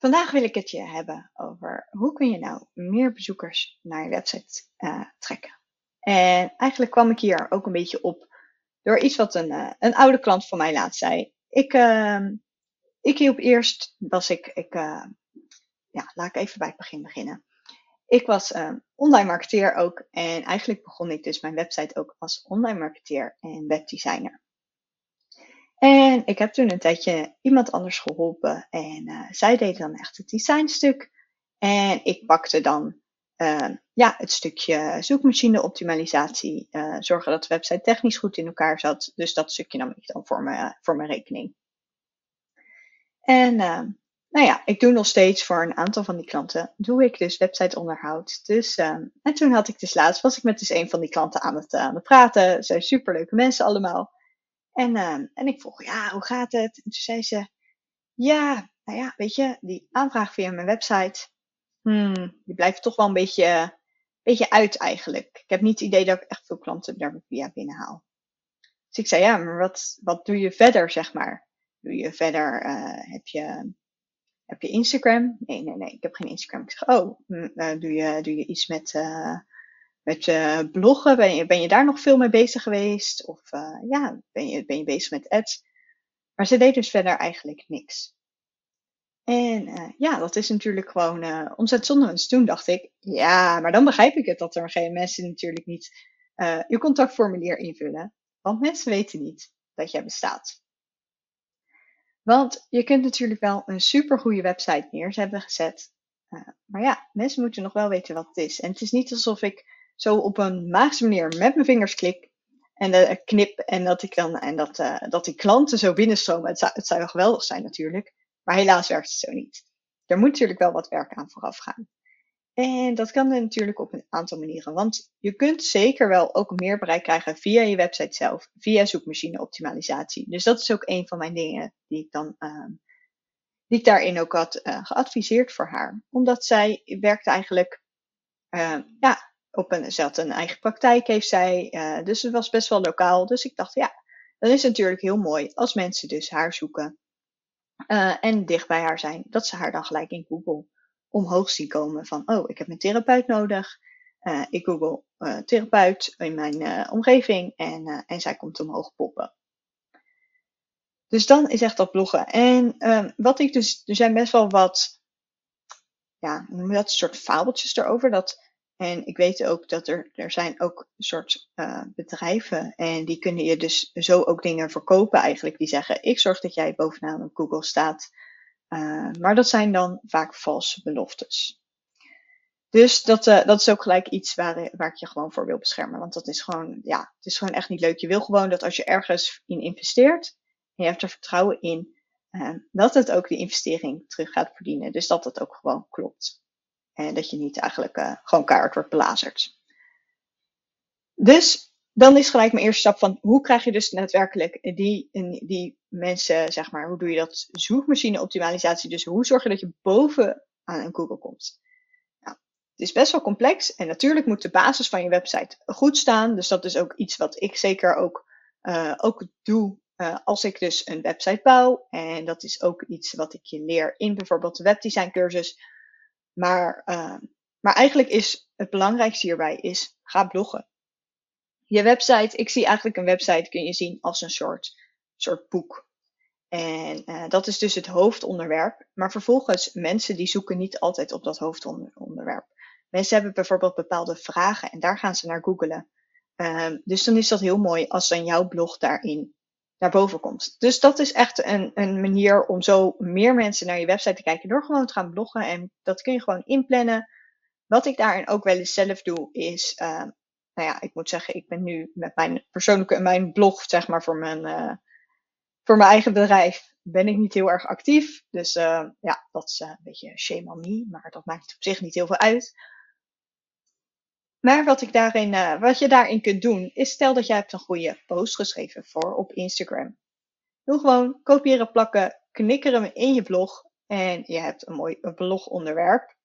Vandaag wil ik het je hebben over hoe kun je nou meer bezoekers naar je website uh, trekken. En eigenlijk kwam ik hier ook een beetje op door iets wat een, uh, een oude klant van mij laat zei. Ik, uh, ik hielp eerst, was ik, ik uh, ja, laat ik even bij het begin beginnen. Ik was online marketeer ook en eigenlijk begon ik dus mijn website ook als online marketeer en webdesigner. En ik heb toen een tijdje iemand anders geholpen en uh, zij deed dan echt het designstuk. En ik pakte dan uh, ja, het stukje zoekmachine optimalisatie, uh, zorgen dat de website technisch goed in elkaar zat. Dus dat stukje nam ik dan voor, me, voor mijn rekening. En nou ja, ik doe nog steeds voor een aantal van die klanten, doe ik dus websiteonderhoud. Dus, en toen had ik dus laatst, was ik met dus een van die klanten aan het, aan het praten. Ze zijn superleuke mensen allemaal. En, uh, en ik vroeg, ja, hoe gaat het? En toen zei ze, ja, nou ja, weet je, die aanvraag via mijn website, hmm, die blijft toch wel een beetje, beetje uit eigenlijk. Ik heb niet het idee dat ik echt veel klanten daar via binnenhaal. Dus ik zei, ja, maar wat, wat doe je verder, zeg maar? Doe je verder, uh, heb je, heb je Instagram? Nee, nee, nee, ik heb geen Instagram. Ik zeg, oh, uh, doe, je, doe je iets met, uh, met uh, bloggen, ben je, ben je daar nog veel mee bezig geweest? Of uh, ja, ben je, ben je bezig met ads? Maar ze deed dus verder eigenlijk niks. En uh, ja, dat is natuurlijk gewoon uh, omzet zonder. Toen dacht ik, ja, maar dan begrijp ik het dat er geen mensen natuurlijk niet je contactformulier invullen. Want mensen weten niet dat jij bestaat. Want je kunt natuurlijk wel een supergoeie website neer hebben gezet. maar ja, mensen moeten nog wel weten wat het is. En het is niet alsof ik zo op een magische manier met mijn vingers klik en uh, knip en dat ik dan en dat, uh, dat die klanten zo binnenstromen. Het zou, het zou wel geweldig zijn natuurlijk, maar helaas werkt het zo niet. Er moet natuurlijk wel wat werk aan vooraf gaan. En dat kan natuurlijk op een aantal manieren, want je kunt zeker wel ook meer bereik krijgen via je website zelf, via zoekmachine optimalisatie. Dus dat is ook een van mijn dingen die ik dan uh, die ik daarin ook had uh, geadviseerd voor haar. Omdat zij werkt eigenlijk uh, ja, op een, een eigen praktijk, heeft zij. Uh, dus het was best wel lokaal. Dus ik dacht, ja, dan is natuurlijk heel mooi als mensen dus haar zoeken. Uh, en dicht bij haar zijn, dat ze haar dan gelijk in Google omhoog zien komen van, oh, ik heb een therapeut nodig. Uh, ik google therapeut in mijn omgeving en, en zij komt omhoog poppen. Dus dan is echt dat bloggen. En ehm, wat ik dus, er zijn best wel wat, ja, dat, soort fabeltjes erover. Dat en ik weet ook dat er, er zijn ook een soort uh, bedrijven en die kunnen je dus zo ook dingen verkopen eigenlijk. Die zeggen, ik zorg dat jij bovenaan op Google staat. Uh, maar dat zijn dan vaak valse beloftes. Dus dat, uh, dat is ook gelijk iets waar, waar ik je gewoon voor wil beschermen. Want dat is gewoon, ja, het is gewoon echt niet leuk. Je wil gewoon dat als je ergens in investeert en je hebt er vertrouwen in, dat het ook die investering terug gaat verdienen. Dus dat dat ook gewoon klopt. En dat je niet eigenlijk uh, gewoon kaart wordt belazerd. Dus dan is gelijk mijn eerste stap van hoe krijg je dus daadwerkelijk die, die mensen, zeg maar, hoe doe je dat zoekmachine optimalisatie? Dus hoe zorg je dat je boven aan een Google komt? Nou, het is best wel complex en natuurlijk moet de basis van je website goed staan. Dus dat is ook iets wat ik zeker ook, uh, ook doe uh, als ik dus een website bouw. En dat is ook iets wat ik je leer in bijvoorbeeld de webdesign cursus maar, uh, maar eigenlijk is het belangrijkste hierbij is, ga bloggen. Je website, ik zie eigenlijk een website, kun je zien als een soort, soort boek. En uh, dat is dus het hoofdonderwerp. Maar vervolgens, mensen die zoeken niet altijd op dat hoofdonderwerp. Mensen hebben bijvoorbeeld bepaalde vragen en daar gaan ze naar googlen. Uh, dus dan is dat heel mooi als dan jouw blog daarin naar boven komt. Dus dat is echt een, een manier om zo meer mensen naar je website te kijken door gewoon te gaan bloggen. En dat kun je gewoon inplannen. Wat ik daarin ook wel eens zelf doe, is, uh, nou ja, ik moet zeggen, ik ben nu met mijn persoonlijke, mijn blog, zeg maar, voor mijn, uh, voor mijn eigen bedrijf, ben ik niet heel erg actief. Dus uh, ja, dat is een beetje shame on me. Maar dat maakt op zich niet heel veel uit. Maar wat, ik daarin, uh, wat je daarin kunt doen, is stel dat jij hebt een goede post geschreven voor op Instagram. Doe gewoon kopiëren, plakken, knikkeren in je blog. En je hebt een mooi blogonderwerp.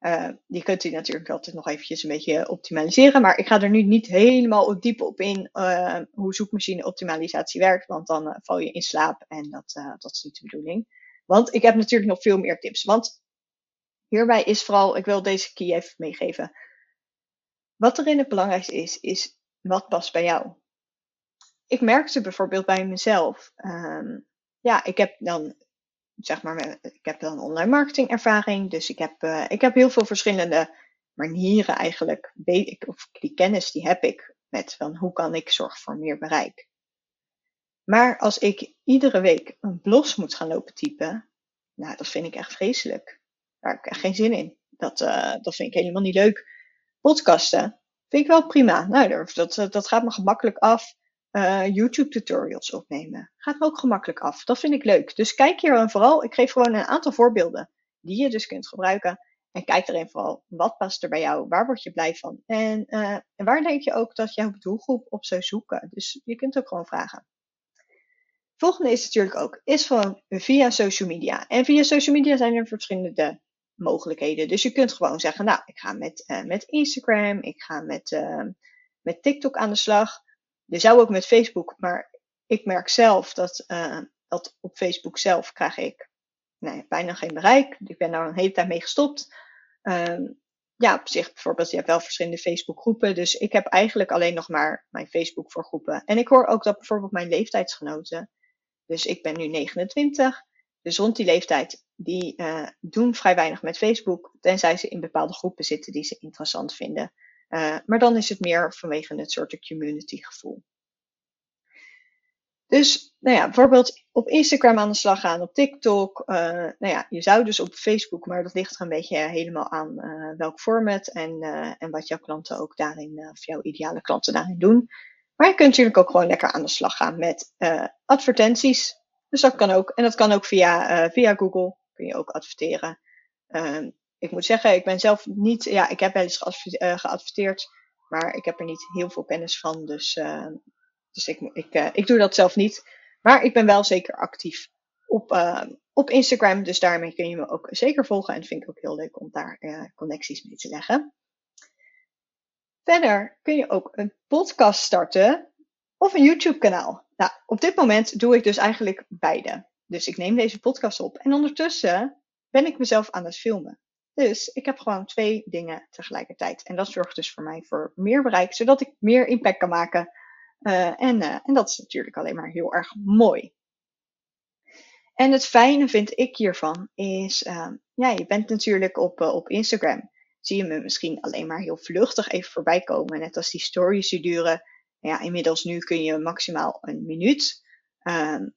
Uh, die kunt u natuurlijk altijd nog eventjes een beetje optimaliseren. Maar ik ga er nu niet helemaal diep op in uh, hoe zoekmachine optimalisatie werkt. Want dan val je in slaap en dat, dat is niet de bedoeling. Want ik heb natuurlijk nog veel meer tips. Want hierbij is vooral, ik wil deze key even meegeven. Wat erin het belangrijkste is, is wat past bij jou. Ik merkte bijvoorbeeld bij mezelf. Um, ja, ik heb dan zeg maar, ik heb een online marketing ervaring. Dus ik heb, uh, ik heb heel veel verschillende manieren eigenlijk. Weet ik, of die kennis die heb ik met van hoe kan ik zorgen voor meer bereik. Maar als ik iedere week een blog moet gaan lopen typen, nou, dat vind ik echt vreselijk. Daar heb ik echt geen zin in. Dat, uh, dat vind ik helemaal niet leuk. Podcasten vind ik wel prima. Nou, dat, dat gaat me gemakkelijk af uh, YouTube tutorials opnemen. Gaat ook gemakkelijk af. Dat vind ik leuk. Dus kijk hier dan vooral. Ik geef gewoon een aantal voorbeelden die je dus kunt gebruiken. En kijk erin vooral wat past er bij jou, waar word je blij van en, uh, en waar denk je ook dat jouw doelgroep op zou zoeken. Dus je kunt ook gewoon vragen. Volgende is natuurlijk ook, is gewoon via social media. En via social media zijn er verschillende mogelijkheden. Dus je kunt gewoon zeggen, nou, ik ga met, uh, met Instagram, ik ga met, uh, met TikTok aan de slag. Je zou ook met Facebook, maar ik merk zelf dat, uh, dat op Facebook zelf krijg ik nee, bijna geen bereik. Ik ben daar een hele tijd mee gestopt. Uh, ja, op zich bijvoorbeeld, je hebt wel verschillende Facebook groepen. Dus ik heb eigenlijk alleen nog maar mijn Facebook voor groepen. En ik hoor ook dat bijvoorbeeld mijn leeftijdsgenoten, dus ik ben nu 29, dus rond die leeftijd, die uh, doen vrij weinig met Facebook. Tenzij ze in bepaalde groepen zitten die ze interessant vinden. Uh, maar dan is het meer vanwege het soort community gevoel. Dus, nou ja, bijvoorbeeld op Instagram aan de slag gaan, op TikTok. Uh, nou ja, je zou dus op Facebook, maar dat ligt er een beetje helemaal aan uh, welk format en, en wat jouw klanten ook daarin, of jouw ideale klanten daarin doen. Maar je kunt natuurlijk ook gewoon lekker aan de slag gaan met advertenties. Dus dat kan ook. En dat kan ook via, via Google. Kun je ook adverteren. Ehm, ik moet zeggen, ik ben zelf niet, ja, ik heb wel eens uh, geadverteerd, maar ik heb er niet heel veel kennis van. Dus, uh, dus ik, ik, uh, ik doe dat zelf niet. Maar ik ben wel zeker actief op, op Instagram. Dus daarmee kun je me ook zeker volgen. En dat vind ik ook heel leuk om daar connecties mee te leggen. Verder kun je ook een podcast starten of een YouTube kanaal. Nou, op dit moment doe ik dus eigenlijk beide. Dus ik neem deze podcast op en ondertussen ben ik mezelf aan het filmen. Dus ik heb gewoon twee dingen tegelijkertijd. En dat zorgt dus voor mij voor meer bereik, zodat ik meer impact kan maken. Uh, en, uh, en dat is natuurlijk alleen maar heel erg mooi. En het fijne vind ik hiervan is, uh, ja, je bent natuurlijk op, op Instagram. Zie je me misschien alleen maar heel vluchtig even voorbij komen. Net als die stories die duren. Ja, inmiddels nu kun je maximaal een minuut. Ehm,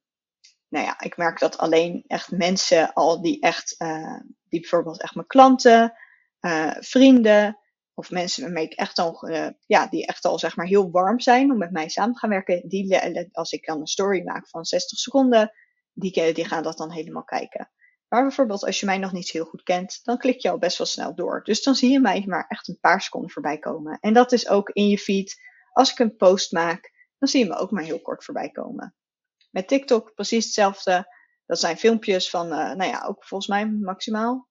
nou ja, ik merk dat alleen echt mensen al die echt, uh, die bijvoorbeeld echt mijn klanten, uh, vrienden, of mensen waarmee ik echt al, uh, ja, die echt al zeg maar heel warm zijn om met mij samen te gaan werken, die, als ik dan een story maak van 60 seconden, die, die gaan dat dan helemaal kijken. Maar bijvoorbeeld als je mij nog niet heel goed kent, dan klik je al best wel snel door. Dus dan zie je mij maar echt een paar seconden voorbij komen. En dat is ook in je feed. Als ik een post maak, dan zie je me ook maar heel kort voorbij komen. Met TikTok precies hetzelfde. Dat zijn filmpjes van, uh, nou ja, ook volgens mij maximaal.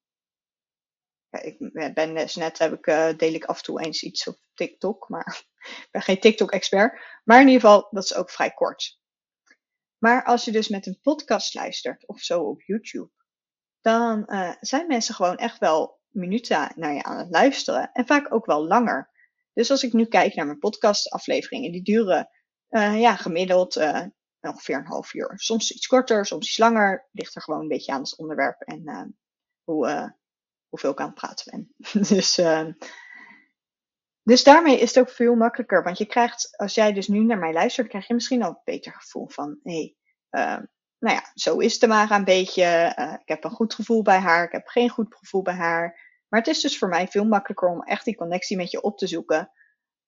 Ik ben net, heb ik, uh, deel ik af en toe eens iets op TikTok, maar ik ben geen TikTok-expert. Maar in ieder geval, dat is ook vrij kort. Maar als je dus met een podcast luistert of zo op YouTube, dan uh, zijn mensen gewoon echt wel minuten naar je aan het luisteren. En vaak ook wel langer. Dus als ik nu kijk naar mijn podcastafleveringen, die duren ja, gemiddeld ongeveer een half uur. Soms iets korter, soms iets langer. Ligt er gewoon een beetje aan het onderwerp en uh, hoe, uh, hoeveel ik aan het praten ben. dus, uh, dus daarmee is het ook veel makkelijker. Want je krijgt, als jij dus nu naar mij luistert, krijg je misschien al een beter gevoel van, hé, hey, nou ja, zo is maar een beetje. ik heb een goed gevoel bij haar, ik heb geen goed gevoel bij haar. Maar het is dus voor mij veel makkelijker om echt die connectie met je op te zoeken.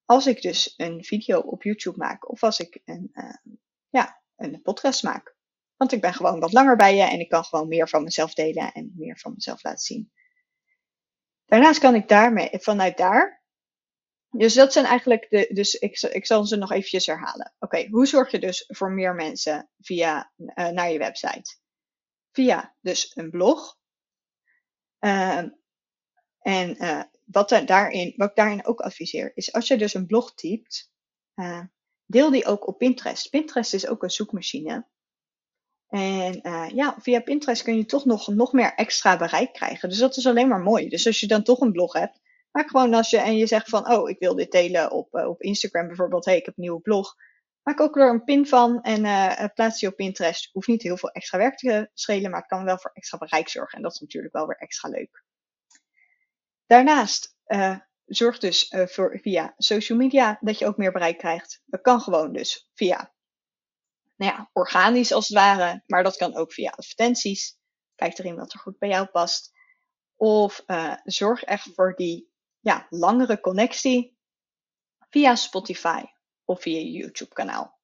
Als ik dus een video op YouTube maak of als ik een, ja, een podcast maak. Want ik ben gewoon wat langer bij je en ik kan gewoon meer van mezelf delen en meer van mezelf laten zien. Daarnaast kan ik daarmee, vanuit daar. Dus dat zijn eigenlijk de. Dus ik, ik zal ze nog eventjes herhalen. Oké, hoe zorg je dus voor meer mensen via uh, naar je website? Via dus een blog. Uh, en uh, wat, daarin, wat ik daarin ook adviseer, is als je dus een blog typt, uh, deel die ook op Pinterest. Pinterest is ook een zoekmachine. En uh, ja, via Pinterest kun je toch nog, nog meer extra bereik krijgen. Dus dat is alleen maar mooi. Dus als je dan toch een blog hebt, maak gewoon als je en je zegt van, oh, ik wil dit delen op, uh, op Instagram bijvoorbeeld. hey, ik heb een nieuwe blog. Maak ook er een pin van en uh, plaats die op Pinterest. Hoeft niet heel veel extra werk te schelen, maar het kan wel voor extra bereik zorgen. En dat is natuurlijk wel weer extra leuk. Daarnaast zorg dus uh, voor via social media dat je ook meer bereik krijgt. Dat kan gewoon dus via, nou ja, organisch als het ware, maar dat kan ook via advertenties. Kijk erin wat er goed bij jou past. Of uh, zorg echt voor die ja, langere connectie via Spotify of via je YouTube kanaal.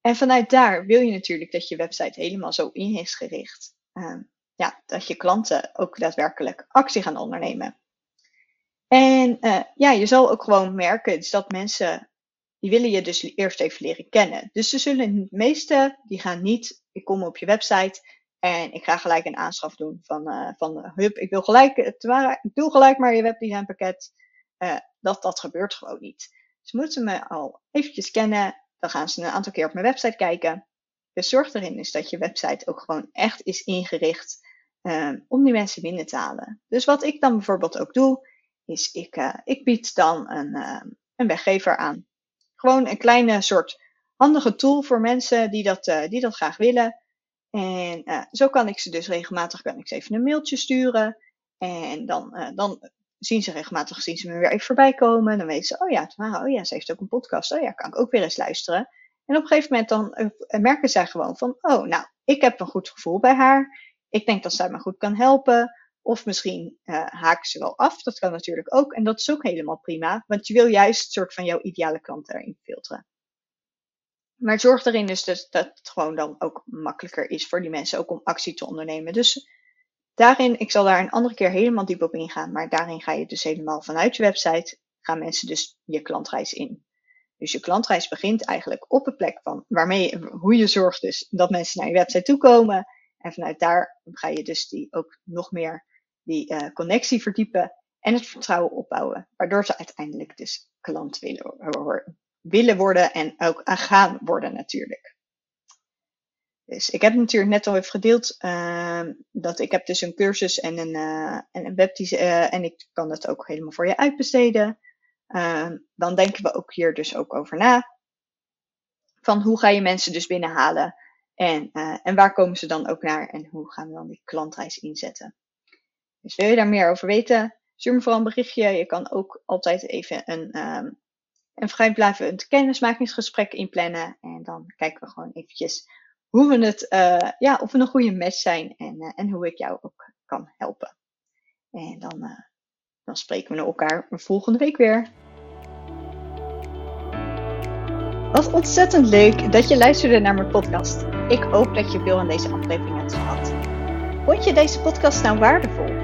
En vanuit daar wil je natuurlijk dat je website helemaal zo in is gericht. Uh, ja, dat je klanten ook daadwerkelijk actie gaan ondernemen. En uh, ja, je zal ook gewoon merken dus dat mensen, die willen je dus eerst even leren kennen. Dus ze zullen, de meeste, die gaan niet, ik kom op je website en ik ga gelijk een aanschaf doen van, uh, van hup, ik wil gelijk, ik doe gelijk maar je webdesign pakket. Uh, dat, dat gebeurt gewoon niet. Ze moeten me al eventjes kennen, dan gaan ze een aantal keer op mijn website kijken. Dus zorg erin is dat je website ook gewoon echt is ingericht om die mensen binnen te halen. Dus wat ik dan bijvoorbeeld ook doe, is ik, uh, ik bied dan een, uh, een weggever aan. Gewoon een kleine soort handige tool voor mensen die dat, uh, die dat graag willen. En zo kan ik ze dus regelmatig kan ik ze even een mailtje sturen. En dan, dan zien ze regelmatig, zien ze me weer even voorbij komen. Dan weten ze, oh ja, oh ja, ze heeft ook een podcast. Oh ja, kan ik ook weer eens luisteren. En op een gegeven moment dan merken zij gewoon van, oh nou, ik heb een goed gevoel bij haar ik denk dat zij me goed kan helpen. Of misschien uh, haken ze wel af. Dat kan natuurlijk ook. En dat is ook helemaal prima. Want je wil juist een soort van jouw ideale klant erin filteren. Maar zorg erin dus dat, dat het gewoon dan ook makkelijker is voor die mensen ook om actie te ondernemen. Dus daarin, ik zal daar een andere keer helemaal diep op ingaan. Maar daarin ga je dus helemaal vanuit je website, gaan mensen dus je klantreis in. Dus je klantreis begint eigenlijk op de plek van waarmee, hoe je zorgt dus dat mensen naar je website toekomen. En vanuit daar ga je dus die ook nog meer die uh, connectie verdiepen en het vertrouwen opbouwen. Waardoor ze uiteindelijk dus klant willen, willen worden en ook gaan worden natuurlijk. Dus ik heb natuurlijk net al even gedeeld uh, dat ik heb dus een cursus en een, uh, en een uh, en ik kan dat ook helemaal voor je uitbesteden. Ehm, dan denken we ook hier dus ook over na. Van hoe ga je mensen dus binnenhalen en, en waar komen ze dan ook naar en hoe gaan we dan die klantreis inzetten? Dus wil je daar meer over weten? Stuur me vooral een berichtje. Je kan ook altijd even een, um, een kennismakingsgesprek inplannen. En dan kijken we gewoon eventjes hoe we het, uh, ja, of we een goede match zijn en, uh, en hoe ik jou ook kan helpen. En dan, dan spreken we elkaar volgende week weer. Wat ontzettend leuk dat je luisterde naar mijn podcast. Ik hoop dat je veel aan deze aflevering hebt gehad. Vond je deze podcast nou waardevol?